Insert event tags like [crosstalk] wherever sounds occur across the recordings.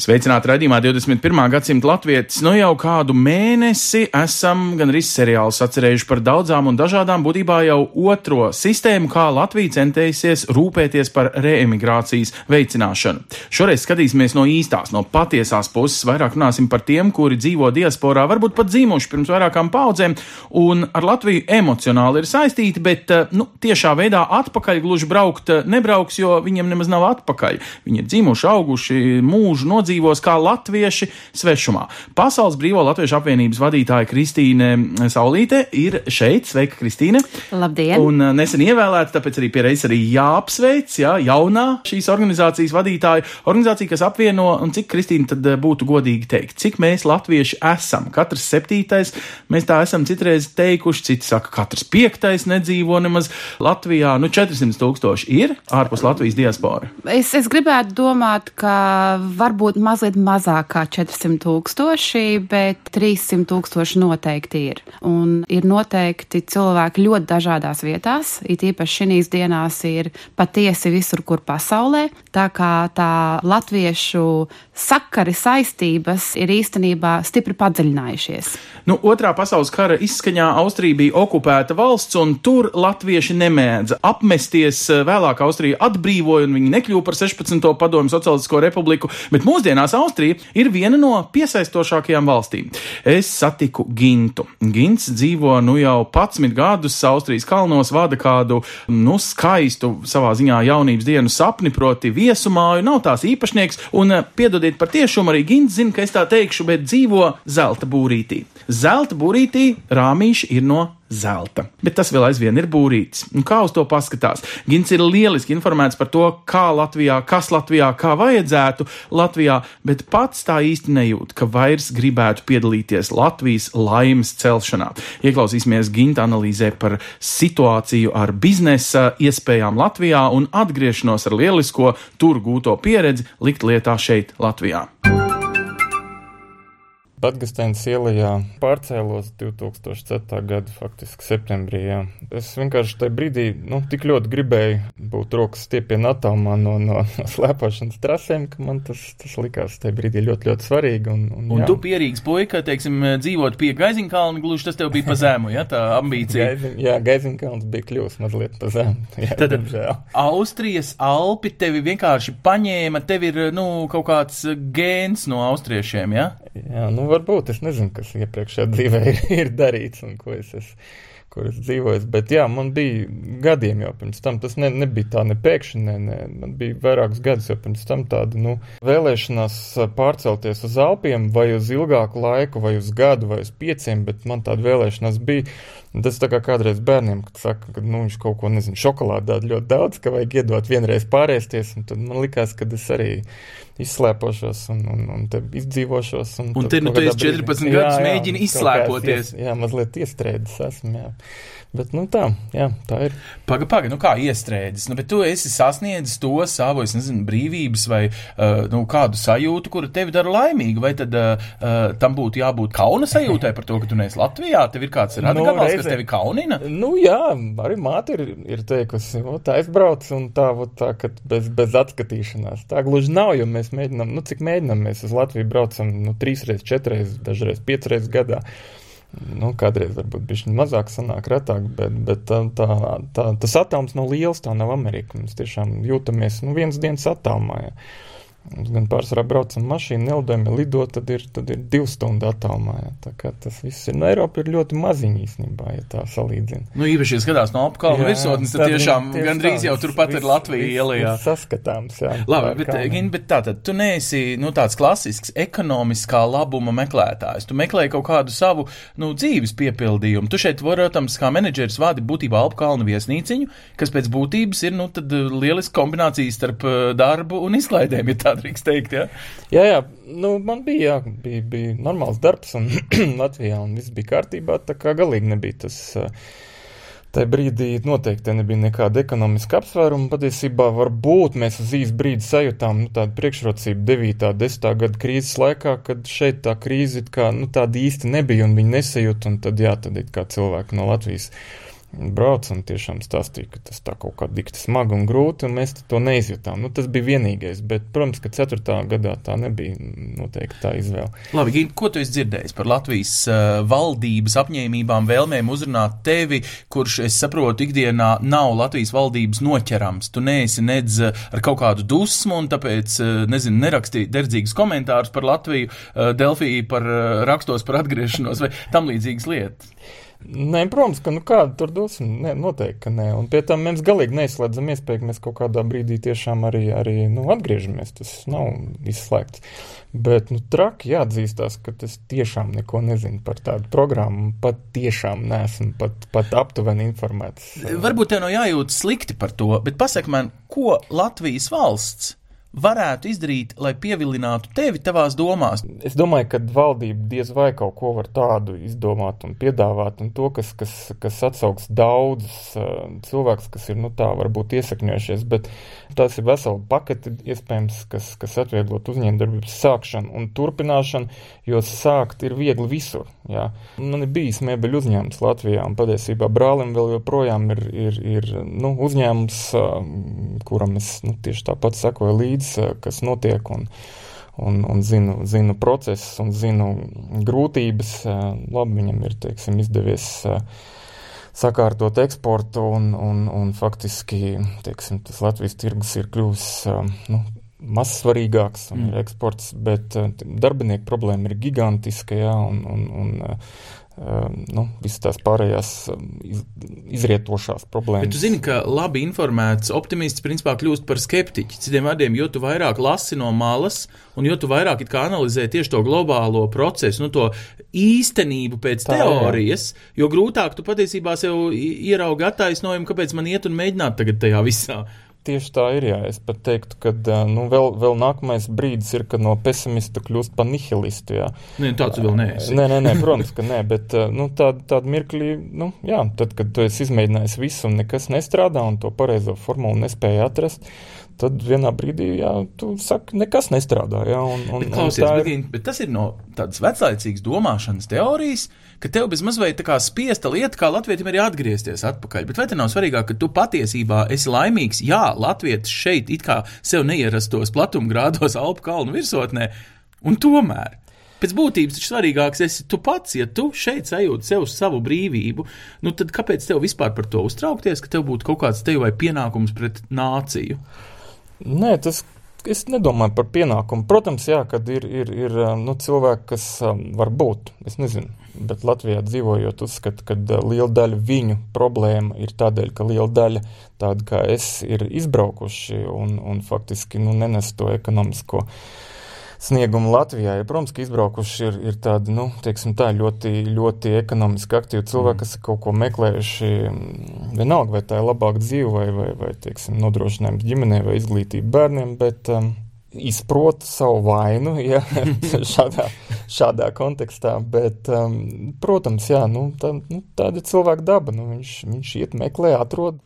Sveicināti raidījumā 21. gadsimta latvietis. Nu jau kādu mēnesi esam gan arī seriālus atcerējuši par daudzām un dažādām, būtībā jau otro sistēmu, kā Latvija centēsies rūpēties par reemigrācijas veicināšanu. Šoreiz skatīsimies no īstās, no patiesās puses, vairāk runāsim par tiem, kuri dzīvo diasporā, varbūt pat dzīvojuši pirms vairākām paudzēm, un ar Latviju emocionāli ir saistīti, bet eh, nu, tiešā veidā atpakaļ gluži braukt eh, nebrauks, jo viņiem nemaz nav atpakaļ. Viņi ir dzimuši, auguši, mūžu nodzīvojuši dzīvos kā latvieši svešumā. Pasaules Brīvo Latviešu apvienības vadītāja Kristīne Saulīte ir šeit. Sveika, Kristīne! Labdien! Un uh, nesen ievēlēta, tāpēc arī pierreiz arī jāapsveic, jā, jaunā šīs organizācijas vadītāja. Organizācija, kas apvieno, un cik Kristīna tad uh, būtu godīgi teikt, cik mēs latvieši esam. Katrs septītais, mēs tā esam citreiz teikuši, citi saka, katrs piektais nedzīvo nemaz Latvijā. Nu, 400 tūkstoši ir ārpus Latvijas diaspora. Es, es gribētu domāt, ka varbūt mazliet mazāk kā 400 tūkstoši, bet 300 tūkstoši noteikti ir. Un ir noteikti cilvēki ļoti dažādās vietās, it īpaši šīs dienās ir patiesi visur, kur pasaulē. Tā kā tā latviešu sakari saistības ir īstenībā stipri padziļinājušies. Nu, otrā pasaules kara izskaņā Austrija bija okupēta valsts, un tur latvieši nemēdza apmesties. Vēlāk Austrija atbrīvoja, un viņi nekļuva par 16. padomju Socialistisko republiku, bet mūsdienās Austrija ir viena no piesaistošākajām valstīm. Es satiku Gintu. Gints dzīvo nu jau 11 gadus Austrijas kalnos, vada kādu nu, skaistu savā ziņā jaunības dienu sapni, proti viesumāju, nav tās īpašnieks, un piedodiet par tiešumu, arī Gints zina, ka es tā teikšu, bet dzīvo zelta būrītī. Zelta būrītī rāmīši ir no zelta. Bet tas vēl aizvien ir būrītis. Un kā uz to paskatās? Gins ir lieliski informēts par to, kā Latvijā, kas Latvijā, kā vajadzētu Latvijā, bet pats tā īsti nejūt, ka vairs gribētu piedalīties Latvijas laimes celšanā. Ieklausīsimies Ginta analīzē par situāciju ar biznesa iespējām Latvijā un atgriešanos ar lielisko tur gūto pieredzi likt lietā šeit, Latvijā. Batgasteinas ielā pārcēlos 2004. gada faktiski septembrī. Jā. Es vienkārši tajā brīdī nu, tik ļoti gribēju būt rokas stiepienā attālumā no, no, no slēpošanas trasēm, ka man tas, tas likās tajā brīdī ļoti, ļoti svarīgi. Un, un, Un jā. tu pierīgs puika, teiksim, dzīvot pie Gaiziņkalna, gluži tas tev bija pa zemu, ja tā ambīcija. Gaizin, jā, Gaiziņkalns bija kļuvis mazliet pa zemu. [laughs] Jā, Tad-. Austrijas Alpi tevi vienkārši paņēma, tev ir, nu, kaut kāds gēns no austriešiem, ja? Jā, nu varbūt es nezinu, kas iepriekšējā dzīvē ir, [laughs] ir darīts un ko es esmu. Kur es dzīvoju, bet jā, man bija gadiem jau pirms tam. Tas ne, nebija tā ne pēkšņi, ne, ne, man bija vairākus gadus jau pirms tam tāda, nu, vēlēšanās pārcelties uz Alpiem vai uz ilgāku laiku, vai uz gadu, vai uz pieciem, bet man tāda vēlēšanās bija. Tas tā kā kādreiz bērniem, kad saka, ka nu, viņš kaut ko, nezinu, šokolādi ļoti daudz, ka vajag iedot vienreiz pārēsties, un tad man likās, ka es arī izslēpošos un, un, un izdzīvošos. Un, Un te nu tu esi 14 brīdī- gadus, mēģini izslēpoties. kāds jā, mazliet iestrēdzis esmu, jā. Bet, nu tā, jā, tā ir. Paga, paga, nu kā iestrēdzis, nu, bet tu esi sasniedzis to savu, es nezinu, brīvības vai, uh, nu, kādu sajūtu, kura tevi dara laimīgu, vai tad uh, uh, tam būtu jābūt kauna sajūtai par to, ka tu neesi Latvijā, tev ir kāds radikāls, kas reizē- tevi kaunina? Nu, jā, arī māte ir, ir teikusi, o, tā aizbrauc un tā, o, tā, ka bez, bez atskatīšanās. Tā gluži nav, jo mēs mēģinām, nu, cik mēģinām, mēs uz Latviju braucam, nu, trīsreiz, četreiz, dažreiz piecreiz gadā. Nu, kādreiz varbūt bija mazāk, sanāk, retāk, bet, bet tā, tā, tā, tas attālums nav liels, tā nav Amerika. Mēs tiešām jūtamies nu, viens dienas attālumā. Ja. Mums gan pārsvarā braucam mašīnu, nelidojam, ja lido, tad ir, tad ir divu stundu attālumā. Ja. Tā kā tas viss ir, no Eiropa ir ļoti maziņi īstenībā, ja tā salīdzina. Nu, īpaši, ja skatās no apkalnu virsotnes, tad tad tiešām tieši gandrīz tā, jau turpat ir viss- Latvija viss- ielajā. Saskatāms, jā. Labi, bet, kalniem. Gin, bet tātad tu neesi nu, tāds klasisks ekonomiskā labuma meklētājs. Tu meklē kaut kādu savu nu, dzīves piepildījumu. Tu šeit, protams, kā menedžeris vadi būtībā Alpkalnu viesnīciņu, kas pēc būtības ir nu, tad, uh, lieliska kombinācija starp uh, darbu un izklaidēm, ja tā drīkst teikt, jā. Jā, jā, nu, man bija, jā, bija, bija normāls darbs un [clears throat] Latvijā, un viss bija kārtībā, tā kā galīgi nebija tas. Uh, Tajā brīdī noteikti nebija nekāda ekonomiska apsvēruma. Patiesībā varbūt mēs uz īsu brīdi sajūtām nu, tādu priekšrocību 9. un 10. gada krīzes laikā, kad šeit tā krīze kā, nu, tāda īsti nebija un viņi nesajūta. Tad, jā, tad it kā cilvēki no Latvijas brauca un tiešām stāstīja, ka tas tā kaut kā dikti smagi un grūti, un mēs to neizjutām. Nu, tas bija vienīgais, bet, protams, ka 4. gadā tā nebija noteikti tā izvēle. Labi, Gint, ko tu esi dzirdējis par Latvijas uh, valdības apņēmībām, vēlmēm uzrunāt tevi, kurš, es saprotu, ikdienā nav Latvijas valdības noķerams. Tu neesi nedz uh, ar kaut kādu dusmu, un tāpēc, uh, nezinu, nerakstīt derdzīgus komentārus par Latviju, uh, Delfiju par uh, rakstos par atgriešanos vai tam līdzīgas lietas. Nē, protams, ka nu kāda tur dusma, ne, noteikti, ka nē. Un pie tam mēs galīgi neizslēdzam iespēju, ka mēs kaut kādā brīdī tiešām arī, arī nu, atgriežamies. Tas nav izslēgts. Bet, nu, traki jāatzīstās, ka es tiešām neko nezinu par tādu programmu. Pat tiešām neesmu pat, pat aptuveni informēts. Varbūt tev nav jājūt slikti par to, bet pasak man, ko Latvijas valsts varētu izdarīt, lai pievilinātu tevi tavās domās? Es domāju, ka valdība diez vai kaut ko var tādu izdomāt un piedāvāt, un to, kas, kas, kas atsauks daudzus uh, cilvēkus, kas ir, nu tā, varbūt iesakņojušies, bet tas ir vesela pakete, iespējams, kas, kas atvieglot uzņēmdarbības sākšanu un turpināšanu, jo sākt ir viegli visur, jā. Man ir bijis mēbeļu uzņēmums Latvijā, un patiesībā brālim vēl joprojām ir, ir, ir nu, uzņēmums, uh, kuram es, nu, tieši tāpat sekoju līdzi, līdzi, kas notiek, un, un, un zinu, zinu procesus un zinu grūtības. Labi, viņam ir teiksim, izdevies sakārtot eksportu, un, un, un faktiski teiksim, tas Latvijas tirgus ir kļuvis nu, maz svarīgāks un mm. ir eksports, bet darbinieku problēma ir gigantiska, jā, un, un, un nu, visas tās pārējās ehm, iz, izrietošās problēmas. Bet tu zini, ka labi informēts optimists principā kļūst par skeptiķi. Citiem vārdiem, jo tu vairāk lasi no malas, un jo tu vairāk analizē tieši to globālo procesu, nu, to īstenību pēc Tā, teorijas, jā. jo grūtāk tu patiesībā sev ieraugi attaisnojumu, kāpēc man iet un mēģināt tagad tajā visā. Tieši tā ir. Jā. Es pat teiktu, ka nu, vēl, vēl nākamais brīdis ir, kad no pesimista kļūst par nihilistu. Jā. Nē, tāds vēl neesi. Nē, nē, nē, [laughs] protams, ka nē, bet nu, tāda tād mirkli, nu, jā, tad, kad tu esi izmēģinājis visu un nekas nestrādā un to pareizo formulu nespēja atrast, tad vienā brīdī, jā, tu saki, nekas nestrādā. Jā, un, un, bet, klausies, un ir... bet, bet tas ir no tādas veclaicīgas domāšanas teorijas ka tev bez mazliet tā kā spiesta lieta, kā latvietim arī atgriezties atpakaļ. Bet vai te nav svarīgāk, ka tu patiesībā esi laimīgs? Jā, latvietis šeit it kā sev neierastos platumgrādos Alpu kalnu virsotnē, un tomēr. Pēc būtības taču svarīgāks esi tu pats. Ja tu šeit sajūti sev savu brīvību, nu tad kāpēc tev vispār par to uztraukties, ka tev būtu kaut kāds tev vai pienākums pret nāciju? Nē, tas Es nedomāju par pienākumu. Protams, jā, kad ir, ir, ir nu, cilvēki, kas um, var būt, es nezinu, bet Latvijā dzīvojot, uzskata, ka liela daļa viņu problēma ir tādēļ, ka liela daļa tāda kā es ir izbraukuši un, un faktiski nu, nenes to ekonomisko sniegumu Latvijā. Ja, protams, ka izbraukuši ir, ir tādi, nu, tā, ļoti, ļoti ekonomiski aktīvi cilvēki, mm. kas ir kaut ko meklējuši, vienalga, vai tā ir labāka dzīve, vai, vai, vai teiksim, nodrošinājums ģimenei vai izglītība bērniem, bet um, izprot savu vainu ja, [laughs] šādā, šādā kontekstā. Bet, um, protams, jā, nu, tā, nu, tāda ir cilvēka daba. Nu, viņš, viņš iet, meklē, atrod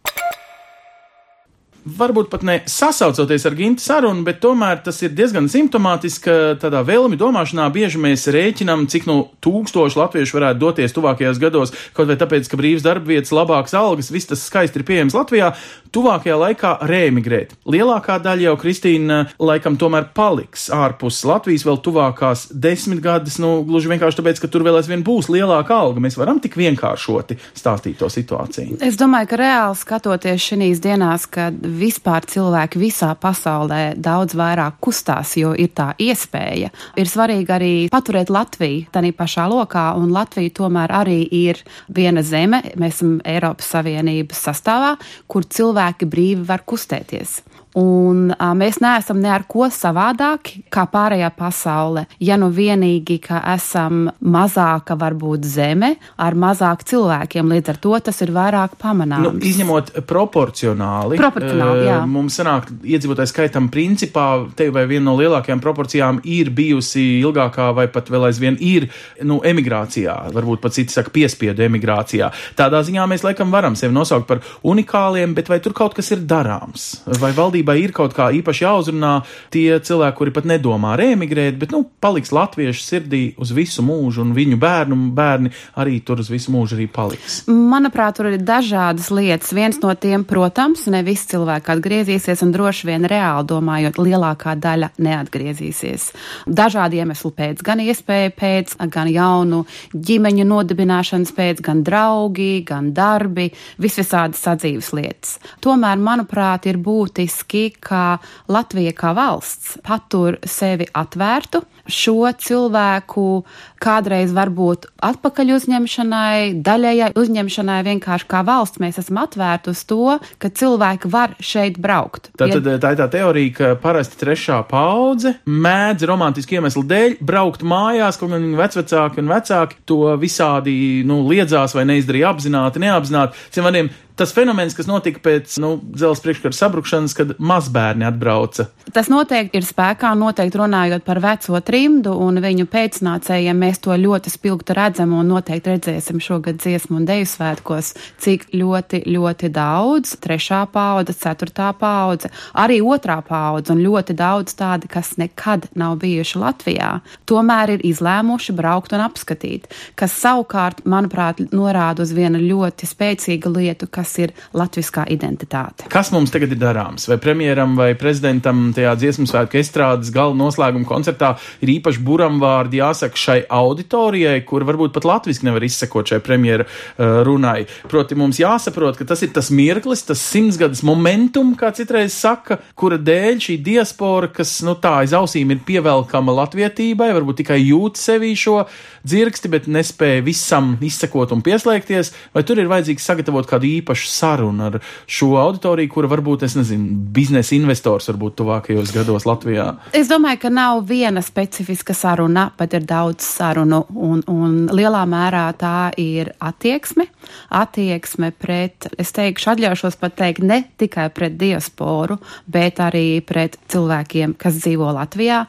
varbūt pat ne sasaucoties ar Gintu sarunu, bet tomēr tas ir diezgan simptomātiski, ka tādā vēlmi domāšanā bieži mēs rēķinam, cik no tūkstoši latviešu varētu doties tuvākajos gados, kaut vai tāpēc, ka brīvs darba vietas, labākas algas, viss tas skaisti ir pieejams Latvijā, tuvākajā laikā reemigrēt. Lielākā daļa jau Kristīna laikam tomēr paliks ārpus Latvijas vēl tuvākās desmit gadus, nu, gluži vienkārši tāpēc, ka tur vēl aizvien būs lielāka alga. Mēs varam tik vienkāršoti stāstīt to situāciju. Es domāju, ka reāli skatoties šīs dienās, kad vispār cilvēki visā pasaulē daudz vairāk kustās, jo ir tā iespēja. Ir svarīgi arī paturēt Latviju tādā pašā lokā, un Latvija tomēr arī ir viena zeme, mēs esam Eiropas Savienības sastāvā, kur cilvēki brīvi var kustēties. Un a, mēs neesam ne ar ko savādāki kā pārējā pasaule. Ja nu vienīgi, ka esam mazāka varbūt zeme ar mazāk cilvēkiem, līdz ar to tas ir vairāk pamanāms. Nu, izņemot proporcionāli, Proporcionāli, jā. mums sanāk iedzīvotāju skaitam principā, te vai viena no lielākajām proporcijām ir bijusi ilgākā vai pat vēl aizvien ir, nu, emigrācijā, varbūt pat citi saka piespiedu emigrācijā. Tādā ziņā mēs laikam varam sevi nosaukt par unikāliem, bet vai tur kaut kas ir darāms? Vai valdībai ir kaut kā īpaši jāuzrunā tie cilvēki, kuri pat nedomā reemigrēt, bet, nu, paliks latviešu sirdī uz visu mūžu un viņu bērnu bērni arī tur uz visu mūžu arī paliks? Manuprāt, tur ir dažādas lietas. Viens no tiem, protams, ne visi cilvēki atgriezīsies, un droši vien reāli domājot, lielākā daļa neatgriezīsies. Dažādu iemeslu pēc, gan iespēju pēc, gan jaunu ģimeņu nodibināšanas pēc, gan draugi, gan darbi, visvisādi sadzīves lietas. Tomēr, manuprāt, ir būtiski, ka Latvija kā valsts patur sevi atvērtu šo cilvēku kādreiz varbūt atpakaļ uzņemšanai, daļējai uzņemšanai, vienkārši kā valsts mēs esam atvērti uz to, ka cilvēki var šeit braukt. Tā, tad, tā ir tā teorija, ka parasti trešā paudze mēdz romantiski iemeslu dēļ braukt mājās, kaut gan vecvecāki un vecāki to visādi nu, liedzās vai neizdarīja apzināti, neapzināti. Ciem vārdiem, tas fenomens, kas notika pēc nu, dzelzceļa priekškara sabrukšanas, kad mazbērni atbrauca. Tas noteikti ir spēkā, noteikti runājot par veco trimdu un viņu pēcnācējiem. Mēs to ļoti spilgti redzam un noteikti redzēsim šogad dziesmu un deju svētkos, cik ļoti, ļoti daudz trešā paudze, ceturtā paudze, arī otrā paudze un ļoti daudz tādi, kas nekad nav bijuši Latvijā, tomēr ir izlēmuši braukt un apskatīt, kas savukārt, manuprāt, norāda uz vienu ļoti spēcīgu lietu, kas ir latviskā identitāte. Kas mums tagad ir darāms? Vai premjeram vai prezidentam tajā dziesmu svētku estrādes gala noslēguma koncertā ir īpaši buramvārdi jāsaka šai auditorijai, kur varbūt pat latviski nevar izsekot šai premjera uh, runai? Proti mums jāsaprot, ka tas ir tas mirklis, tas simtsgades momentum, kā citreiz saka, kura dēļ šī diaspora, kas, nu tā, aiz ausīm ir pievelkama latvietībai, varbūt tikai jūt sevī šo dzirksti, bet nespēja visam izsekot un pieslēgties, vai tur ir vajadzīgs sagatavot kādu īpašu sarunu ar šo auditoriju, kura varbūt, es nezinu, biznesa investors varbūt tuvākajos gados Latvijā? Es domāju, ka nav viena specifiska saruna, bet ir daudz sarunu, un, un lielā mērā tā ir attieksme. Attieksme pret, es teikšu, atļaušos pat teikt, ne tikai pret diasporu, bet arī pret cilvēkiem, kas dzīvo Latvijā.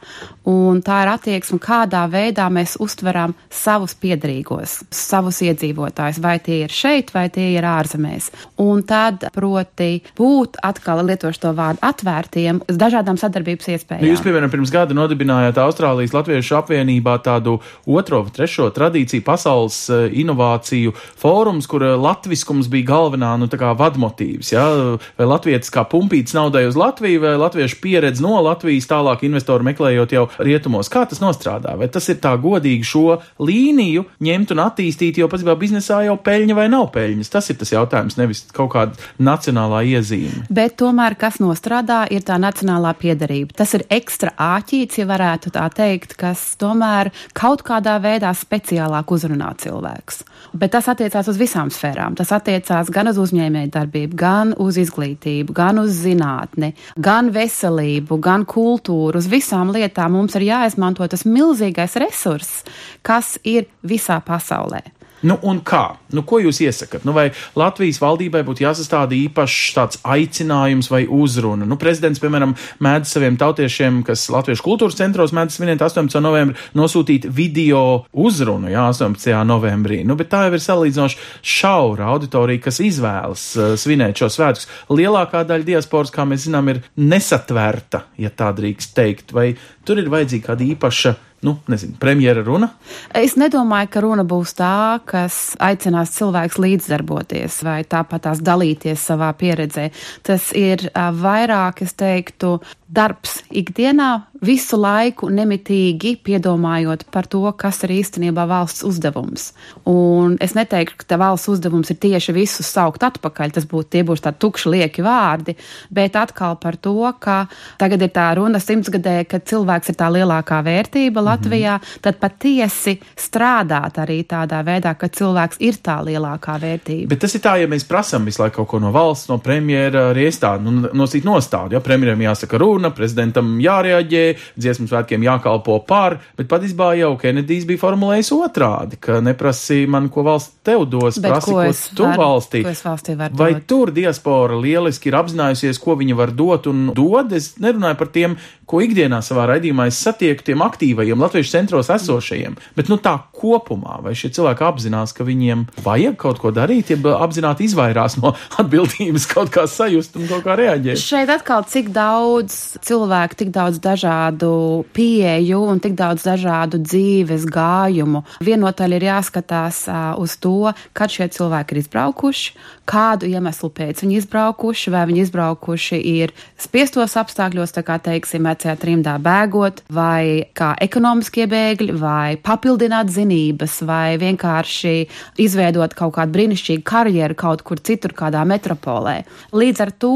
Un tā ir attieksme, kādā veidā mēs uztveram savus piedarīgos, savus iedzīvotājus, vai tie ir šeit, vai tie ir ārzemēs. Un tad, proti, būt atkal lietošu to vārdu atvērtiem uz dažādām sadarbības iespējām. Nu, jūs, piemēram, pirms gada nodibinājāt Austrālijas Latviešu apvienībā tādu otro, trešo tradīciju pasaules eh, inovāciju fórums, kur eh, latviskums bija galvenā, nu, tā kā vadmotīvs, ja? vai latvietis kā pumpīts naudai uz Latviju, vai latviešu pieredze no Latvijas tālāk investoru meklējot jau rietumos. Kā tas nostrādā? Vai tas ir tā godīgi šo līniju ņemt un attīstīt, jo pats biznesā jau peļņa vai nav peļņas? Tas ir tas jautājums, nevis kaut kāda nacionālā iezīme. Bet tomēr, kas nostrādā, ir tā nacionālā piedarība. Tas ir ekstra āķīts, ja varētu tā teikt, kas tomēr kaut kādā veidā speciālāk uzrunā cilvēks. Bet tas attiecās uz visām sfērām. Tas attiecās gan uz uzņēmēju darbību, gan uz izglītību, gan uz zinātni, gan veselību, gan kultūru. Uz visām lietām mums ir jāizmanto tas milzīgais resurss, kas ir visā pasaulē. Nu, un kā? Nu, ko jūs iesakat? Nu, vai Latvijas valdībai būtu jāsastāda īpašs tāds aicinājums vai uzruna? Nu, prezidents, piemēram, mēdz saviem tautiešiem, kas Latviešu kultūras centros mēdz svinēt 18. novembrī, nosūtīt video uzrunu, jā, 18. novembrī. Nu, bet tā jau ir salīdzinoši šaura auditorija, kas izvēlas uh, svinēt šo svētkus. Lielākā daļa diasporas, kā mēs zinām, ir nesatverta, ja tā drīkst teikt, vai tur ir vajadzīga kāda īpaša nu, nezinu, premjera runa? Es nedomāju, ka runa būs tā, kas aicinās cilvēks līdzdarboties vai tāpat tās dalīties savā pieredzē. Tas ir vairāk, es teiktu, darbs ikdienā, visu laiku nemitīgi piedomājot par to, kas ir īstenībā valsts uzdevums. Un es neteiktu, ka valsts uzdevums ir tieši visus saukt atpakaļ, tas būtu tie būs tādi tukši lieki vārdi, bet atkal par to, ka tagad ir tā runa simtsgadē, ka cilvēks ir tā lielākā vērtība Latvijā, mm -hmm. tad patiesi strādāt arī tādā veidā, ka cilvēks ir tā lielākā vērtība. Bet tas ir tā, ja mēs prasām visu laiku kaut ko no valsts, no premjera, arī iestādi, nu, nosīt nostādi, ja premjeram jāsaka runa, prezidentam jārēģē, dziesmu svētkiem jākalpo par, bet patiesībā jau Kenedijs bija formulējis otrādi, ka neprasīja man, ko valsts tev dos, Bet prasi, ko ko tu varu- valstī. ko valstī Vai dot? tur diaspora lieliski ir apzinājusies, ko viņa var dot un dod? Es nerunāju par tiem, ko ikdienā savā raidījumā es satieku, tiem aktīvajiem latviešu centros esošajiem, bet nu tā kopumā, vai šie cilvēki apzinās, ka viņiem vajag kaut ko darīt, ja apzināti izvairās no [laughs] atbildības kaut kā sajust un kaut kā reaģēt. Šeit atkal cik daudz cilvēku, tik daudz dažādu pieeju un tik daudz dažādu dzīves gājumu. Vienotaļ ir jāskatās uz to, kad šie cilvēki ir izbraukuši, kādu iemeslu pēc viņi izbraukuši, vai viņi izbraukuši ir spiestos apstākļos, tā kā teiksim, vecajā trimdā bēgot, vai kā ekonomiskie bēgļi, vai papildināt zinības, vai vienkārši izveidot kaut kādu brīnišķīgu karjeru kaut kur citur, kādā metropolē. Līdz ar to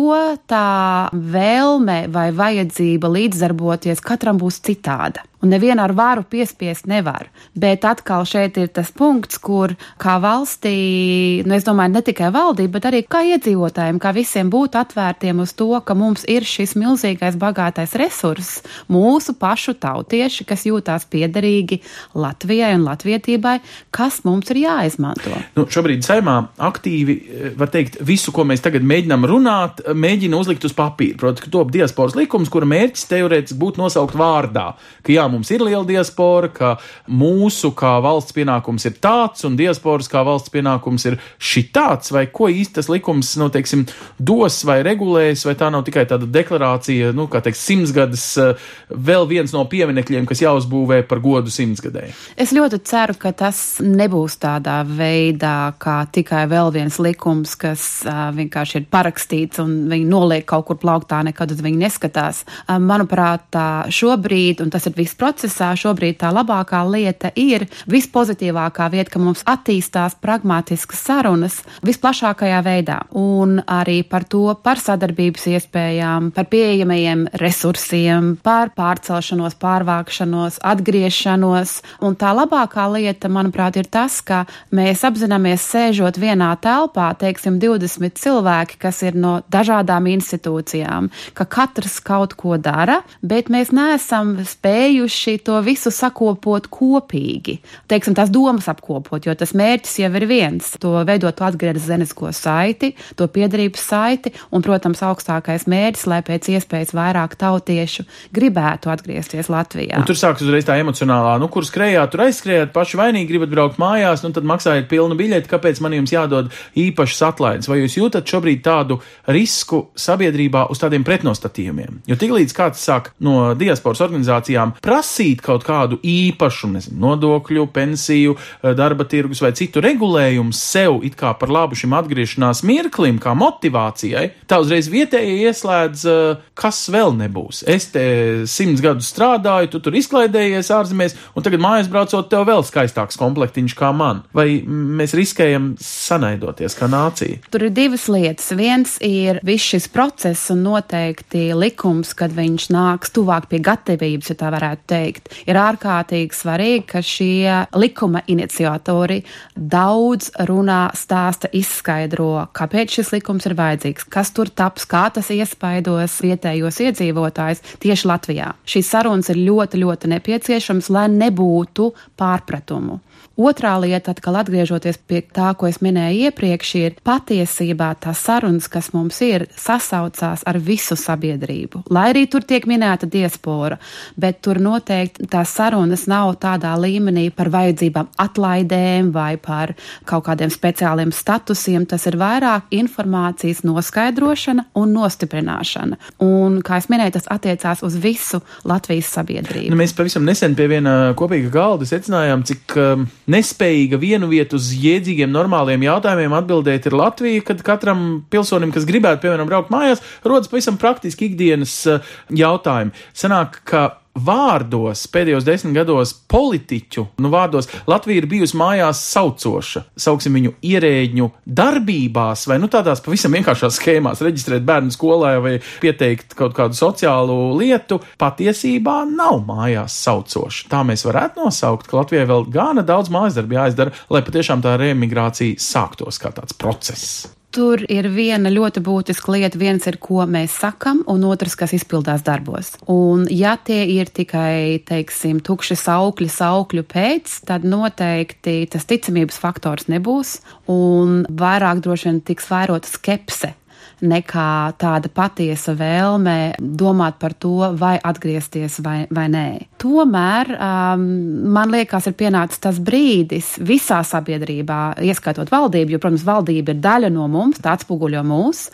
tā vēlme vai vajadzība līdzdarboties katram būs citāda. Un nevienu ar varu piespiest nevar. Bet atkal šeit ir tas punkts, kur kā valstī, nu es domāju, ne tikai valdība, bet arī kā iedzīvotājiem, kā visiem būt atvērtiem uz to, ka mums ir šis milzīgais bagātais resurss, mūsu pašu tautieši, kas jūtās piederīgi Latvijai un latvietībai, kas mums ir jāizmanto. Nu, šobrīd saimā aktīvi, eh, var teikt, visu, ko mēs tagad mēģinām runāt, mēģina uzlikt uz papīra. Protams, ka top diasporas likums, kura mērķis teorētiski būtu nosaukt vārdā, ka jā, mums ir liela diaspora, ka mūsu kā valsts pienākums ir tāds, un diasporas kā valsts pienākums ir šitāds, vai ko īsti tas likums, nu, teiksim, dos vai regulēs, vai tā nav tikai tāda deklarācija, nu, kā teikt, simtsgadas, eh, vēl viens no pieminekļiem, kas jāuzbūvē par godu simtsgadēji. Es ļoti ceru, ka tas nebūs tādā veidā, kā tikai vēl viens likums, kas uh, vienkārši ir parakstīts un viņi noliek kaut kur plauktā, nekad uz viņu neskatās. Uh, manuprāt, tā šobrīd, un tas ir viss procesā, šobrīd tā labākā lieta ir vispozitīvākā vieta, ka mums attīstās pragmatiskas sarunas visplašākajā veidā. Un arī par to, par sadarbības iespējām, par pieejamajiem resursiem, par pārcelšanos, pārvākšanos, atgriešanos. Un tā labākā lieta, manuprāt, ir tas, ka mēs apzināmies sēžot vienā telpā, teiksim, 20 cilvēki, kas ir no dažādām institūcijām, ka katrs kaut ko dara, bet mēs neesam spējuši to visu sakopot kopīgi. Teiksim, tās domas apkopot, jo tas mērķis jau ir viens - to veidot atgriezenisko saiti, to piedarības saiti, un, protams, augstākais mērķis, lai pēc iespējas vairāk tautiešu gribētu atgriezties Latvijā. Un tur sākas uzreiz tā emocionālā, nu, kur skrējāt, tur aizskrējāt, paši vainīgi gribat braukt mājās, nu, tad maksājat pilnu biļeti, kāpēc man jums jādod īpašas atlaides? Vai jūs jūtat šobrīd tādu risku sabiedrībā uz tādiem pretnostatījumiem? Jo tiklīdz kāds sāk no diasporas organizācijām prasīt kaut kādu īpašu, nezinu, nodokļu, pensiju, eh, darba tirgus vai citu regulējumu sev it kā par labu šim atgriešanās mirklim, kā motivācijai, tā uzreiz vietēji ieslēdz, eh, kas vēl nebūs. Es te simts gadus strādāju, tu tur izklaidējies ārzemēs, un tagad mājās braucot, tev vēl skaistāks komplektiņš kā man. Vai mēs riskējam sanaidoties kā nācija? Tur ir divas lietas. Viens ir viss šis process un noteikti likums, kad viņš nāks tuvāk pie gatavības, ja tā varētu teikt. Ir ārkārtīgi svarīgi, ka šie likuma iniciatori daudz runā, stāsta, izskaidro, kāpēc šis likums ir vajadzīgs, kas tur taps, kā tas iespaidos vietējos iedzīvotājus tieši Latvijā. Šīs sarunas ir ļoti, ļoti nepieciešamas, lai nebūtu pārpratumu. Otrā lieta, atkal atgriežoties pie tā, ko es minēju iepriekš, ir patiesībā tās sarunas, kas mums ir, sasaucās ar visu sabiedrību. Lai arī tur tiek minēta diaspora, bet tur noteikti tās sarunas nav tādā līmenī par vajadzībām atlaidēm vai par kaut kādiem speciāliem statusiem. Tas ir vairāk informācijas noskaidrošana un nostiprināšana. Un, kā es minēju, tas attiecās uz visu Latvijas sabiedrību. Nu, mēs pavisam nesen pie viena kopīga galda secinājām, cik um, nespējīga vienu vietu uz jēdzīgiem, normāliem jautājumiem atbildēt ir Latvija, kad katram pilsonim, kas gribētu, piemēram, braukt mājās, rodas pavisam praktiski ikdienas uh, jautājumi. Sanāk, ka vārdos pēdējos desmit gados politiķu, nu vārdos Latvija ir bijusi mājās saucoša, sauksim viņu ierēģņu darbībās vai nu tādās pavisam vienkāršās schēmās, reģistrēt bērnu skolā vai pieteikt kaut kādu sociālu lietu, patiesībā nav mājās saucoša. Tā mēs varētu nosaukt, ka Latvijai vēl gana daudz mājas darbu jāizdara, lai patiešām tā reemigrācija sāktos kā tāds process. Tur ir viena ļoti būtiska lieta. Viens ir, ko mēs sakam, un otrs, kas izpildās darbos. Un, ja tie ir tikai, teiksim, tukši saukļi, saukļu pēc, tad noteikti tas ticamības faktors nebūs, un vairāk droši vien tiks vērota skepse nekā tāda patiesa vēlme domāt par to, vai atgriezties vai, vai nē. Tomēr um, man liekas, ir pienācis tas brīdis visā sabiedrībā, ieskaitot valdību, jo, protams, valdība ir daļa no mums, tā atspoguļo mūs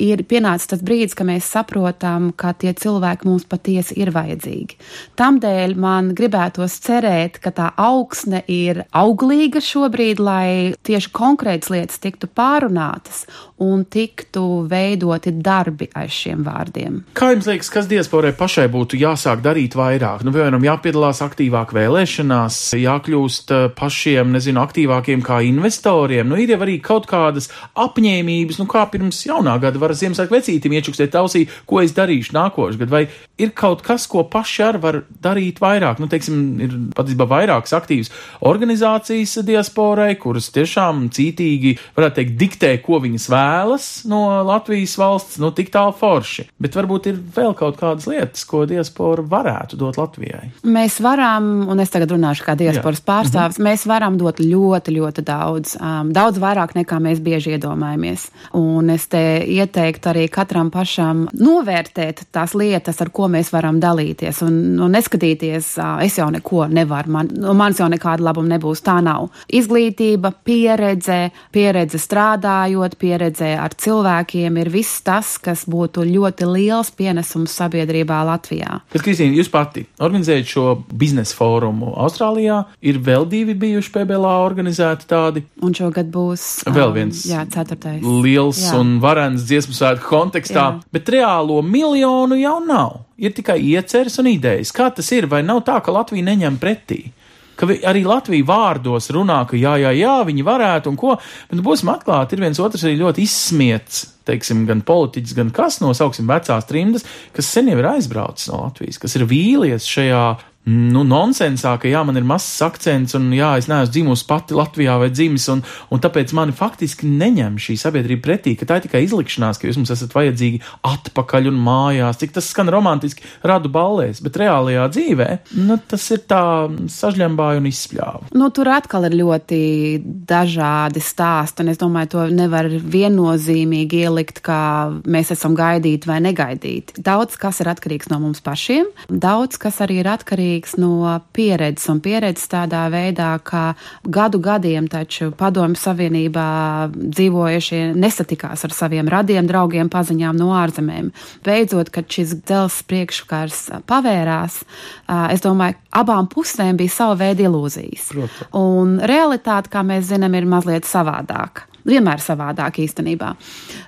ir pienācis tas brīdis, ka mēs saprotam, ka tie cilvēki mums patiesi ir vajadzīgi. Tamdēļ man gribētos cerēt, ka tā augsne ir auglīga šobrīd, lai tieši konkrētas lietas tiktu pārunātas un tiktu veidoti darbi aiz šiem vārdiem. Kā jums liekas, kas diasporai pašai būtu jāsāk darīt vairāk? Nu, piemēram, jāpiedalās aktīvāk vēlēšanās, jākļūst eh, pašiem, nezinu, aktīvākiem kā investoriem. Nu, ir jau arī kaut kādas apņēmības, nu, kā pirms jaunā gada var Ziemassvētku vecītim iečukstēt ausī, ko es darīšu nākošais gadu. Vai ir kaut kas, ko paši ar var darīt vairāk? Nu, teiksim, ir patiesībā vairākas aktīvas organizācijas diasporai, kuras tiešām cītīgi, varētu teikt, diktē, ko viņas vēlas no Latvijas valsts, nu tik tālu forši. Bet varbūt ir vēl kaut kādas lietas, ko diaspora varētu dot Latvijai. Mēs varam, un es tagad runāšu kā diasporas Jā. pārstāvis, mhm. mēs varam dot ļoti, ļoti daudz, um, daudz vairāk nekā mēs bieži iedomājamies. Un es te ieteiktu arī katram pašam novērtēt tās lietas, ar ko mēs varam dalīties un, un neskatīties, uh, es jau neko nevaru, man, no manis jau nekāda labuma nebūs. Tā nav. Izglītība, pieredze, pieredze strādājot, pieredze ar cilvēkiem ir viss tas, kas būtu ļoti liels pienesums sabiedrībā Latvijā. Bet, Kristīna, jūs pati organizējat šo biznesa fórumu Austrālijā, ir vēl divi bijuši PBLā organizēti tādi. Un šogad būs vēl viens um, jā, ceturtais. liels jā. un varens dziesmu svētku kontekstā, jā. bet reālo miljonu jau nav. Ir tikai ieceres un idejas. Kā tas ir? Vai nav tā, ka Latvija neņem pretī? ka arī Latvija vārdos runā, ka jā, jā, jā, viņi varētu un ko, bet būsim atklāti, ir viens otrs arī ļoti izsmiets. Teiksim, gan politiķis, gan kas nosauksim vecās trimdas, kas sen jau ir aizbraucis no Latvijas, kas ir vīlies šajā nu, nonsensā, ka jā, man ir mazs akcents, un jā, es neesmu dzimusi pati Latvijā vai dzimis, un, un tāpēc mani faktiski neņem šī sabiedrība pretī, ka tā ir tikai izlikšanās, ka jūs mums esat vajadzīgi atpakaļ un mājās, cik tas skan romantiski radu ballēs, bet reālajā dzīvē, nu, tas ir tā sažļambāja un izspļāva. Nu, tur atkal ir ļoti dažādi stāsti, un es domāju, to nevar viennozīmīgi ielikt, kā mēs esam gaidīti vai negaidīti. Daudz kas ir atkarīgs no mums pašiem, daudz kas arī ir atkarīgs atkarīgs no pieredzes, un pieredzes tādā veidā, ka gadu gadiem taču Padomju Savienībā dzīvojušie nesatikās ar saviem radiem, draugiem, paziņām no ārzemēm. Beidzot, kad šis dzelzs priekškars pavērās, es domāju, abām pusēm bija sava veida ilūzijas. Protams. Un realitāte, kā mēs zinām, ir mazliet savādāka vienmēr savādāk īstenībā.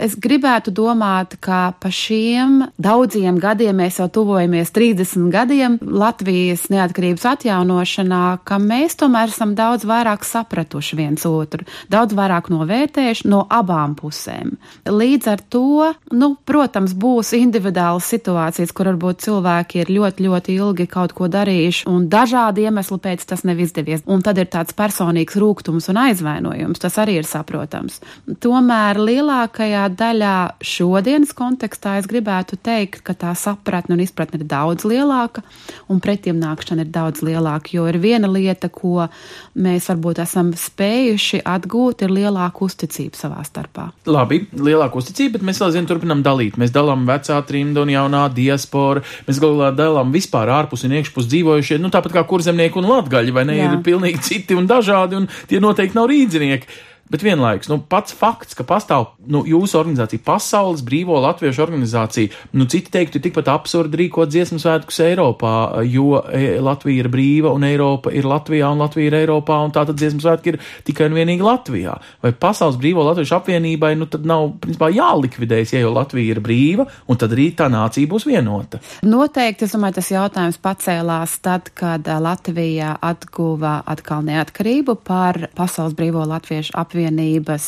Es gribētu domāt, ka pa šiem daudziem gadiem, mēs jau tuvojamies 30 gadiem Latvijas neatkarības atjaunošanā, ka mēs tomēr esam daudz vairāk sapratuši viens otru, daudz vairāk novērtējuši no abām pusēm. Līdz ar to, nu, protams, būs individuālas situācijas, kur varbūt cilvēki ir ļoti, ļoti ilgi kaut ko darījuši, un dažādi iemesli pēc tas nav izdevies. Un tad ir tāds personīgs rūkums un aizvainojums. Tas arī ir saprotams. Protams. Tomēr lielākajā daļā šodienas kontekstā es gribētu teikt, ka tā sapratne un izpratne ir daudz lielāka un pretimnākšana ir daudz lielāka, jo ir viena lieta, ko mēs varbūt esam spējuši atgūt, ir lielāka uzticība savā starpā. Labi, lielāka uzticība, bet mēs vēl zinu, turpinam dalīt. Mēs dalām vecā trimda un jaunā diaspora. Mēs galvā dalām vispār ārpus un iekšpus dzīvojušie, nu tāpat kā kurzemnieki un latgaļi, vai ne, Jā. ir pilnīgi citi un dažādi, un tie noteikti nav rīdzinieki. Bet vienlaikus nu, pats fakts, ka pastāv nu, jūsu organizācija, Pasaules brīvo latviešu organizācija, nu, citi teiktu, tikpat absurdi rīkot dziesmu svētkus Eiropā, jo e, Latvija ir brīva un Eiropa ir Latvijā un Latvija ir Eiropā, un tātad dziesmu svētki ir tikai un vienīgi Latvijā. Vai Pasaules brīvo latviešu apvienībai, nu, tad nav, principā, jālikvidējas, ja jau Latvija ir brīva, un tad arī tā nācija būs vienota? Noteikti, es domāju, tas jautājums pacēlās tad, kad Latvija atguva atkal neatkarību par Pasaules brīvo latviešu apvienību Savienības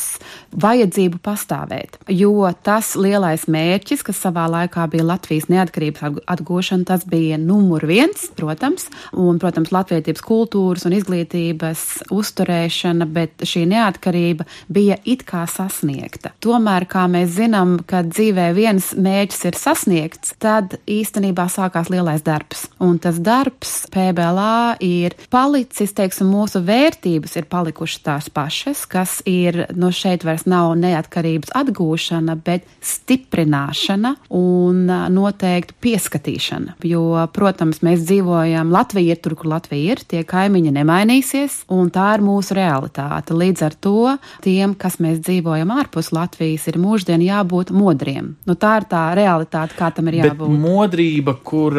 vajadzību pastāvēt. Jo tas lielais mērķis, kas savā laikā bija Latvijas neatkarības atgūšana, tas bija numur viens, protams, un, protams, latvietības kultūras un izglītības uzturēšana, bet šī neatkarība bija it kā sasniegta. Tomēr, kā mēs zinām, kad dzīvē viens mērķis ir sasniegts, tad īstenībā sākās lielais darbs. Un tas darbs PBLā ir palicis, teiksim, mūsu vērtības ir palikušas tās pašas, kas ir, no šeit vairs nav neatkarības atgūšana, bet stiprināšana un noteikti pieskatīšana. Jo, protams, mēs dzīvojam, Latvija ir tur, kur Latvija ir, tie kaimiņi nemainīsies, un tā ir mūsu realitāte. Līdz ar to tiem, kas mēs dzīvojam ārpus Latvijas, ir mūždien jābūt modriem. Nu, tā ir tā realitāte, kā tam ir jābūt. Bet modrība, kur,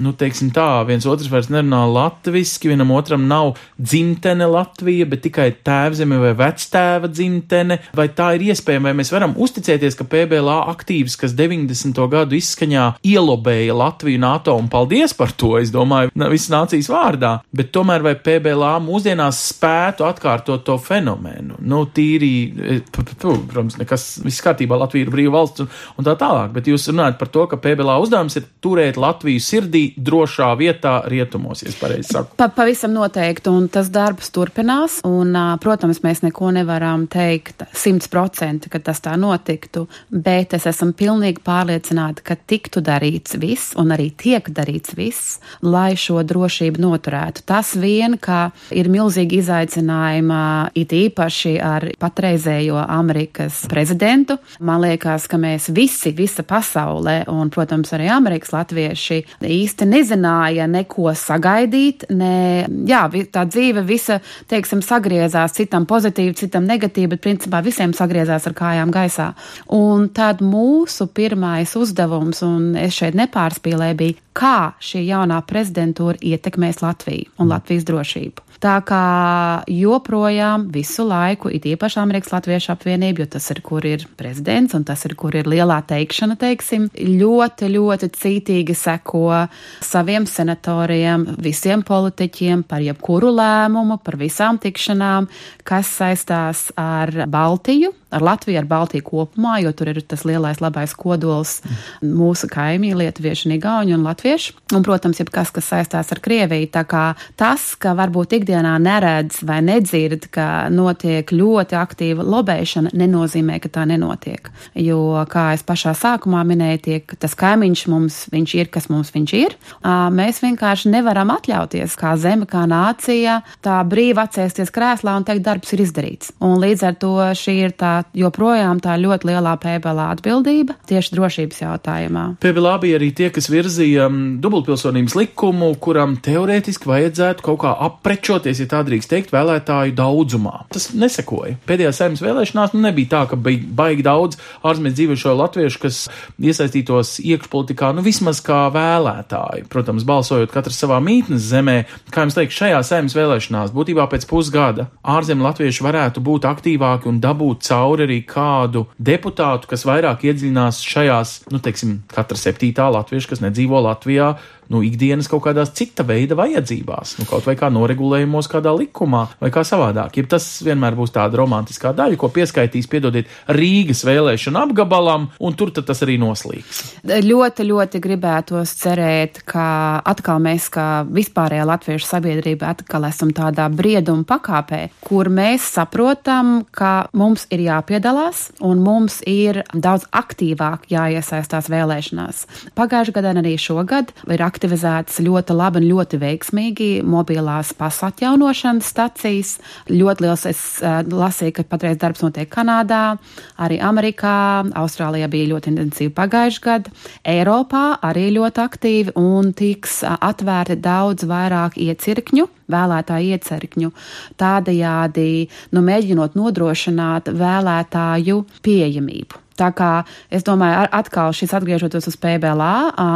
nu, teiksim tā, viens otrs vairs nerunā latviski, vienam otram nav dzimtene Latvija, bet tikai tēvzeme vai vectēvzeme vectēva dzimtene, vai tā ir iespējama, vai mēs varam uzticēties, ka PBLA aktīvs, kas 90. gadu izskaņā ielobēja Latviju NATO, un paldies par to, es domāju, visas nācijas vārdā, bet tomēr vai PBLA mūsdienās spētu atkārtot to fenomenu? Nu, tīri, e, protams, nekas viss kārtībā, Latvija ir brīva valsts un, un tā tālāk, bet jūs runājat par to, ka PBLA uzdevums ir turēt Latviju sirdī drošā vietā rietumos, ja pareizi saku. Pa, pavisam noteikti, un tas darbs turpinās, un, protams, mēs neko nevaram nevaram teikt simtprocentīgi, ka tas tā notiktu, bet es esmu pilnīgi pārliecināta, ka tiktu darīts viss un arī tiek darīts viss, lai šo drošību noturētu. Tas vien, ka ir milzīgi izaicinājumi, it īpaši ar patreizējo Amerikas prezidentu. Man liekas, ka mēs visi, visa pasaulē un, protams, arī Amerikas latvieši īsti nezināja neko sagaidīt, ne, jā, tā dzīve visa, teiksim, sagriezās citam pozitīvi, citam citam negatīvi, bet principā visiem sagriezās ar kājām gaisā. Un tad mūsu pirmais uzdevums, un es šeit nepārspīlēju, bija, kā šī jaunā prezidentūra ietekmēs Latviju un Latvijas drošību. Tā kā joprojām visu laiku, it īpaši Amerikas Latviešu apvienība, jo tas ir, kur ir prezidents un tas ir, kur ir lielā teikšana, teiksim, ļoti, ļoti cītīgi seko saviem senatoriem, visiem politiķiem par jebkuru lēmumu, par visām tikšanām, kas saistās ar Baltiju, ar Latviju, ar Baltiju kopumā, jo tur ir tas lielais labais kodols mūsu kaimiņi, lietuvieši, igauņi un latvieši. Un, protams, jebkas, kas saistās ar Krieviju. Tā kā tas, ka varbūt ikdienā neredz vai nedzird, ka notiek ļoti aktīva lobēšana, nenozīmē, ka tā nenotiek. Jo, kā es pašā sākumā minēju, tiek tas kaimiņš mums, ir, kas mums ir. Mēs vienkārši nevaram atļauties kā zeme, kā nācija, tā brīvi atsēsties krēslā un teikt, darbs ir izdarīts. Un līdz ar to šī ir tā joprojām tā ļoti lielā PBLā atbildība tieši drošības jautājumā. PBLā bija arī tie, kas virzīja dubultpilsonības likumu, kuram teorētiski vajadzētu kaut kā aprečoties, ja tā drīkst teikt, vēlētāju daudzumā. Tas nesekoja. Pēdējā saimnes vēlēšanās nu, nebija tā, ka bija baigi daudz ārzemēs dzīvojušo latviešu, kas iesaistītos iekšpolitikā, nu vismaz kā vēlētāji. Protams, balsojot katrs savā mītnes zemē, kā jums teikt, šajā saimnes vēlēšanās būtībā pēc pusgada ārzemju latvieši varētu būt aktīvāki un dabūt cauri arī kādu deputātu, kas vairāk iedziļinās šajās, nu, teiksim, katra septītā latvieša, kas nedzīvo Latvijā, nu, ikdienas kaut kādās cita veida vajadzībās, nu, kaut vai kā noregulējumos kādā likumā vai kā savādāk. Ja tas vienmēr būs tāda romantiskā daļa, ko pieskaitīs, piedodiet, Rīgas vēlēšanu apgabalam, un tur tas arī noslīgs. Ļoti, ļoti gribētos cerēt, ka atkal mēs, kā vispārējā latviešu sabiedrība, atkal esam tādā brieduma pakāpē, kur mēs saprotam, ka mums ir jāpiedalās un mums ir daudz aktīvāk jāiesaistās vēlēšanās. Pagājušajā gadā arī šogad ir aktivizētas ļoti labi un ļoti veiksmīgi mobilās pasu atjaunošanas stacijas. Ļoti liels es uh, lasīju, ka patreiz darbs notiek Kanādā, arī Amerikā, Austrālijā bija ļoti intensīvi pagājušajā gadā, Eiropā arī ļoti aktīvi un tiks uh, atvērti daudz vairāk iecirkņu vēlētāju iecirkņu, tādējādi nu, mēģinot nodrošināt vēlētāju pieejamību. Tā kā es domāju, atkal šis atgriežoties uz PBLA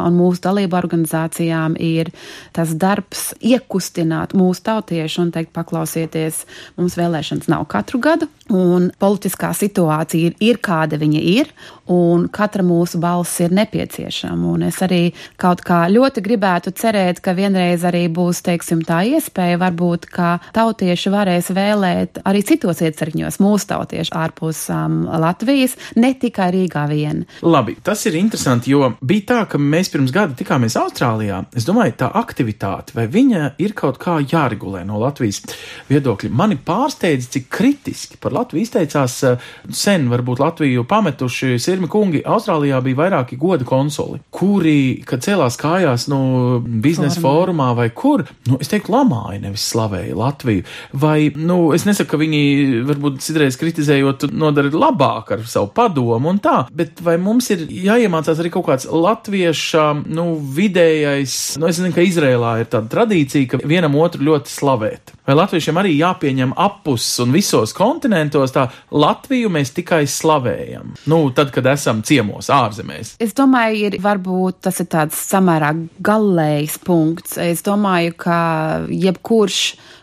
un mūsu dalību organizācijām ir tas darbs iekustināt mūsu tautiešu un teikt, paklausieties, mums vēlēšanas nav katru gadu, un politiskā situācija ir, ir kāda viņa ir, un katra mūsu balss ir nepieciešama. Un es arī kaut kā ļoti gribētu cerēt, ka vienreiz arī būs, teiksim, tā iespēja, varbūt, ka tautieši varēs vēlēt arī citos iecirkņos, mūsu tautieši ārpus um, Latvijas, ne tikai Rīgā vien. Labi, tas ir interesanti, jo bija tā, ka mēs pirms gada tikāmies Austrālijā. Es domāju, tā aktivitāte, vai viņa ir kaut kā jāregulē no Latvijas viedokļa. Mani pārsteidz, cik kritiski par Latviju izteicās eh, sen, varbūt Latviju pametuši sirmi kungi. Austrālijā bija vairāki goda konsuli, kuri, kad cēlās kājās no biznesa fórumā vai kur, nu, es teiktu, lamāja, nevis slavēja Latviju. Vai, nu, es nesaku, ka viņi varbūt citreiz kritizējot, nodara labāk ar savu padomu un tā, bet vai mums ir jāiemācās arī kaut kāds latvieša, nu, vidējais, nu, es zinu, ka Izrēlā ir tāda tradīcija, ka vienam otru ļoti slavēt. Vai latviešiem arī jāpieņem apus un visos kontinentos tā Latviju mēs tikai slavējam? Nu, tad, kad esam ciemos ārzemēs. Es domāju, ir varbūt tas ir tāds samērā galējs punkts. Es domāju, ka jebkurš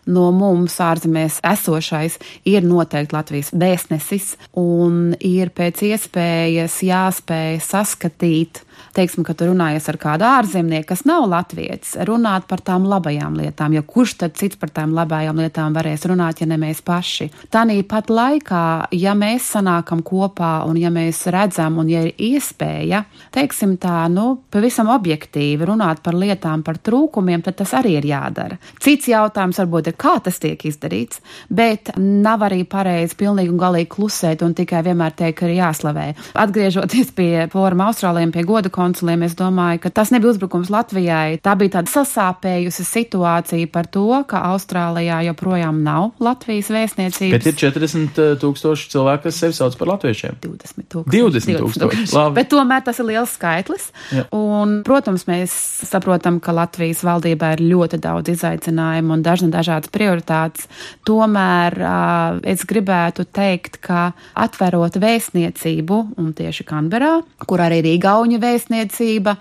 no mums ārzemēs esošais ir noteikti Latvijas vēstnesis un ir pēc iespējas jāspēj saskatīt teiksim, ka tu runājies ar kādu ārzemnieku, kas nav latviečs, runāt par tām labajām lietām, jo kurš tad cits par tām labajām lietām varēs runāt, ja ne mēs paši. Tāpat laikā, ja mēs sanākam kopā un ja mēs redzam, un ja ir iespēja, teiksim tā, nu, pavisam objektīvi runāt par lietām, par trūkumiem, tad tas arī ir jādara. Cits jautājums varbūt ir, kā tas tiek izdarīts, bet nav arī pareizi pilnīgi un galīgi klusēt un tikai vienmēr teikt, ka ir jāslavē. Atgriežoties pie forma Austrāliem, pie goda konsuliem, es domāju, ka tas nebija uzbrukums Latvijai. Tā bija tāda sasāpējusi situācija par to, ka Austrālijā joprojām nav Latvijas vēstniecības. Bet ir 40 eh, tūkstoši cilvēku, kas sevi sauc par latviešiem. 20 tūkstoši. 20 tūkstoši. Bet tomēr tas ir liels skaitlis. Ja. Un, protams, mēs saprotam, ka Latvijas valdībā ir ļoti daudz izaicinājumu un dažna dažādas prioritātes. Tomēr uh, es gribētu teikt, ka atverot vēstniecību, un tieši Kanberā, kur arī ir vēstniecība, vēstniecība,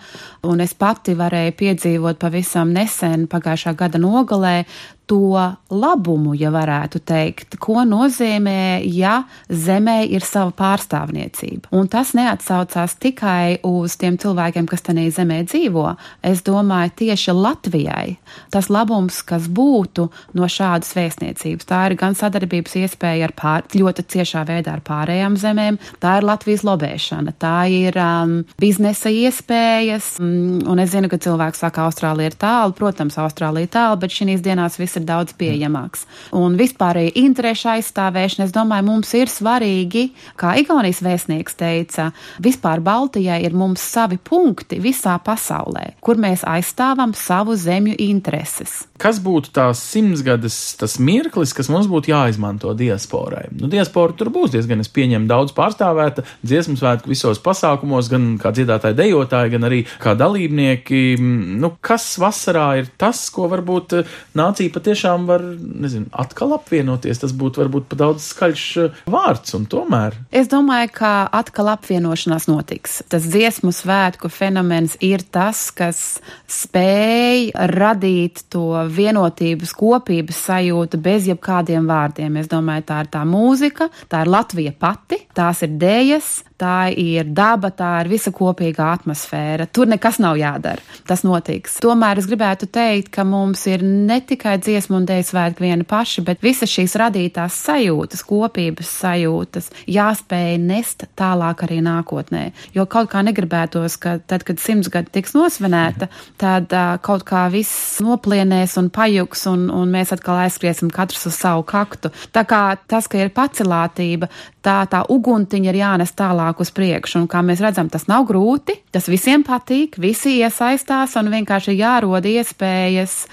un es pati varēju piedzīvot pavisam nesen pagājušā gada nogalē to labumu, ja varētu teikt, ko nozīmē, ja zemē ir sava pārstāvniecība. Un tas neatsaucās tikai uz tiem cilvēkiem, kas tajā zemē dzīvo. Es domāju, tieši Latvijai. Tas labums, kas būtu no šādas vēstniecības, tā ir gan sadarbības iespēja ar pār, ļoti ciešā veidā ar pārējām zemēm, tā ir Latvijas lobēšana, tā ir um, biznesa iespējas, um, un es zinu, ka cilvēks saka, Austrālija ir tālu, protams, Austrālija ir tālu, bet šīs dienās viss ir daudz pieejamāks. Un vispārēji interešu aizstāvēšana, es domāju, mums ir svarīgi, kā Igaunijas vēstnieks teica, vispār Baltijai ir mums savi punkti visā pasaulē, kur mēs aizstāvam savu zemju intereses. Kas būtu tās simtsgades, tas mirklis, kas mums būtu jāizmanto diasporai? Nu, diaspora tur būs diezgan, es pieņemu, daudz pārstāvēta dziesmu svētku visos pasākumos, gan kā dziedātāji, dejotāji, gan arī kā dalībnieki. Nu, kas vasarā ir tas, ko varbūt eh, nācija patiešām var, nezinu, atkal apvienoties? Tas būtu varbūt pa daudz skaļš eh, vārds, un tomēr. Es domāju, ka atkal apvienošanās notiks. Tas dziesmu svētku fenomens ir tas, kas spēj radīt to vienotības, kopības sajūta bez jebkādiem vārdiem. Es domāju, tā ir tā mūzika, tā ir Latvija pati, tās ir dējas, tā ir daba, tā ir visa kopīga atmosfēra. Tur nekas nav jādara. Tas notiks. Tomēr es gribētu teikt, ka mums ir ne tikai dziesmu un dēļ svētki viena paši, bet visas šīs radītās sajūtas, kopības sajūtas jāspēj nest tālāk arī nākotnē. Jo kaut kā negribētos, ka tad, kad simts gadi tiks nosvinēta, tad uh, kaut kā viss noplienēs un pajuks un, un mēs atkal aizskriesim katrs uz savu kaktu. Tā kā tas, ka ir pacelātība, tā, tā uguntiņa ir jānes tālāk uz priekšu. Un kā mēs redzam, tas nav grūti, tas visiem patīk, visi iesaistās un vienkārši jārod iespējas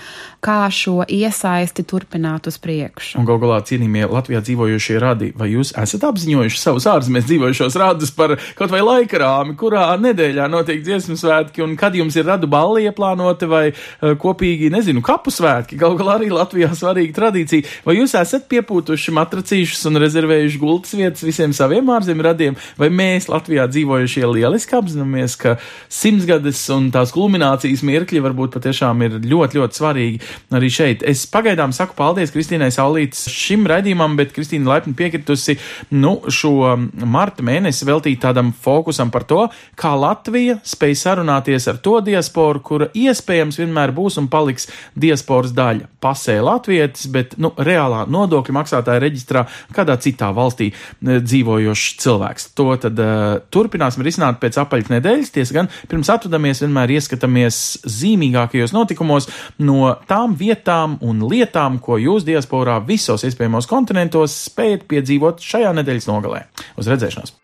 kā šo iesaisti turpināt uz priekšu. Un gal galā cienījamie Latvijā dzīvojošie radi, vai jūs esat apziņojuši savus ārzemēs dzīvojušos radus par kaut vai laika rāmi, kurā nedēļā notiek dziesmu svētki, un kad jums ir radu balli ieplānoti vai uh, kopīgi, nezinu, kapu svētki, gal galā arī Latvijā svarīga tradīcija, vai jūs esat piepūtuši matracīšus un rezervējuši gultas vietas visiem saviem ārzemju radiem, vai mēs Latvijā dzīvojušie lieliski apzināmies, ka simtsgades un tās kulminācijas mirkļi varbūt patiešām ir ļoti, ļoti svarīgi arī šeit. Es pagaidām saku paldies Kristīnai Saulītas šim raidījumam, bet Kristīna laipni piekritusi nu, šo marta mēnesi veltīt tādam fokusam par to, kā Latvija spēj sarunāties ar to diasporu, kura iespējams vienmēr būs un paliks diasporas daļa. Pasē latvietis, bet nu, reālā nodokļu maksātāja reģistrā kādā citā valstī e, dzīvojošs cilvēks. To tad uh, turpināsim risināt pēc apaļas nedēļas. Tiesa gan pirms atvadamies vienmēr ieskatāmies zīmīgākajos notikumos no tām tām vietām un lietām, ko jūs diasporā visos iespējamos kontinentos spējat piedzīvot šajā nedēļas nogalē. Uz redzēšanos!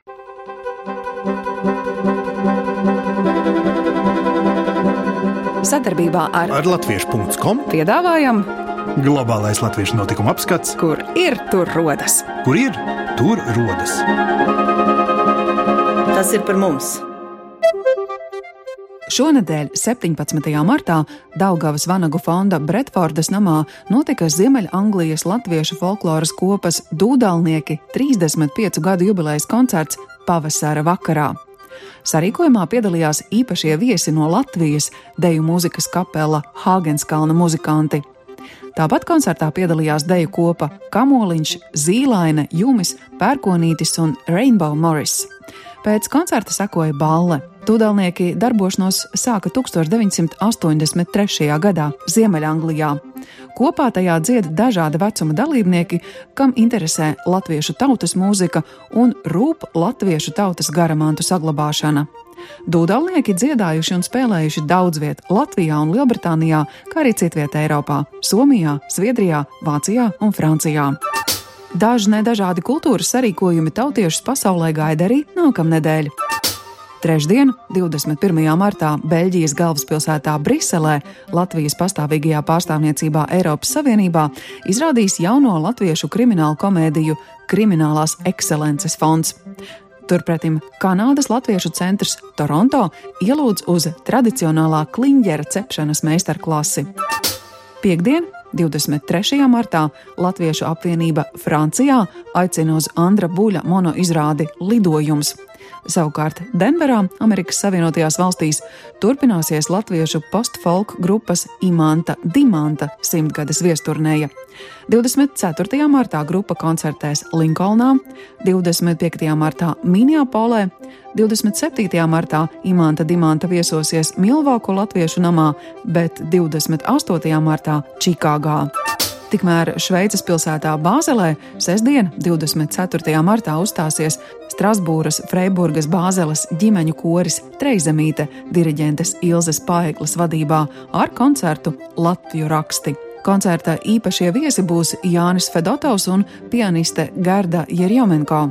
Sadarbībā ar, ar Latviešu.com piedāvājam globālais latviešu notikuma apskats, kur ir tur rodas. kur ir tur rodas. Tas ir par mums! Šonadēļ, 17. martā, Daugavas Vanagu fonda Bretfordas namā notika Ziemeļanglijas latviešu folkloras kopas Dūdalnieki 35 gadu jubilejas koncerts pavasara vakarā. Sarīkojumā piedalījās īpašie viesi no Latvijas, deju mūzikas kapela Hāgenskalna muzikanti. Tāpat koncertā piedalījās deju kopa Kamoliņš, Zīlaine, Jumis, Pērkonītis un Rainbow Morris. Pēc koncerta sekoja balle. Tūdelnieki darbošanos sāka 1983. gadā Ziemeļanglijā. Kopā tajā dzied dažāda vecuma dalībnieki, kam interesē latviešu tautas mūzika un rūp latviešu tautas garamantu saglabāšana. Dūdalnieki dziedājuši un spēlējuši daudz vietā Latvijā un Lielbritānijā, kā arī citvietā Eiropā - Somijā, Zviedrijā, Vācijā un Francijā. Daži nedažādi kultūras sarīkojumi tautiešus pasaulē gaida arī nākamnedēļ. Trešdien, 21. martā, Beļģijas galvaspilsētā Briselē, Latvijas pastāvīgajā pārstāvniecībā Eiropas Savienībā, izrādīs jauno latviešu kriminālu komēdiju Kriminālās ekscelences fonds. Turpretim Kanādas Latviešu centrs Toronto ielūdz uz tradicionālā kliņģera cepšanas meistarklasi. Piektdien, 23. martā Latviešu apvienība Francijā aicina uz Andra Buļa monoizrādi Lidojums. Savukārt Denverā, Amerikas Savienotajās valstīs, turpināsies latviešu postfolk grupas Imanta Dimanta simtgades viesturnēja. 24. martā grupa koncertēs Linkolnā, 25. martā Minneapolē, 27. martā Imanta Dimanta viesosies Milvāko latviešu namā, bet 28. martā Čikāgā. Tikmēr Šveices pilsētā Bāzelē sestdien, 24. martā, uzstāsies Strasbūras Freiburgas Bāzeles ģimeņu koris Treizemīte diriģentes Ilzes Paeglas vadībā ar koncertu Latviju raksti. Koncerta īpašie viesi būs Jānis Fedotovs un pianiste Gerda Jerjomenko.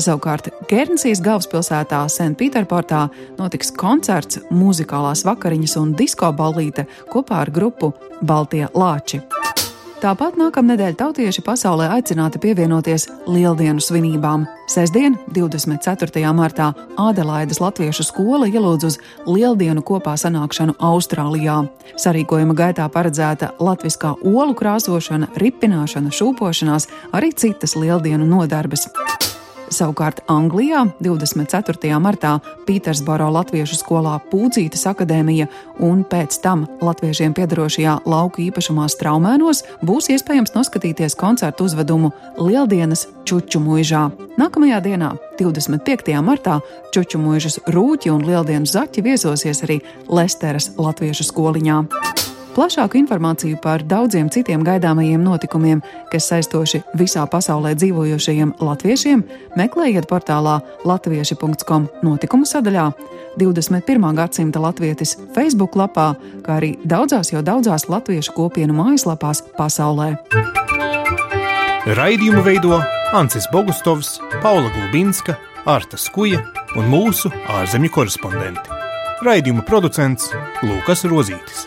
Savukārt Gērnsijas galvaspilsētā Senpīterportā notiks koncerts, muzikālās vakariņas un disko ballīte kopā ar grupu Baltie Lāči. Tāpat nākamnedēļ tautieši pasaulē aicināti pievienoties Lieldienu svinībām. Sestdien, 24. martā, Ādelaidas Latviešu skola ielūdz uz Lieldienu kopā sanākšanu Austrālijā. Sarīkojuma gaitā paredzēta latviskā olu krāsošana, ripināšana, šūpošanās, arī citas Lieldienu nodarbes. Savukārt Anglijā 24. martā Pītersboro Latviešu skolā Pūcītas akadēmija un pēc tam latviešiem piedarošajā lauku īpašumā Straumēnos būs iespējams noskatīties koncertu uzvedumu Lieldienas Čuču mūžā. Nākamajā dienā, 25. martā, Čuču mūžas rūķi un Lieldienas zaķi viesosies arī Lesteras Latviešu skoliņā. Plašāku informāciju par daudziem citiem gaidāmajiem notikumiem, kas saistoši visā pasaulē dzīvojošajiem latviešiem, meklējiet portālā latvieši.com notikumu sadaļā, 21. gadsimta latvietis Facebook lapā, kā arī daudzās jau daudzās latviešu kopienu mājaslapās pasaulē. Raidījumu veido Ancis Bogustovs, Paula Gulbinska, Arta Skuja un mūsu ārzemju korespondenti. Raidījuma producents Lukas Rozītis.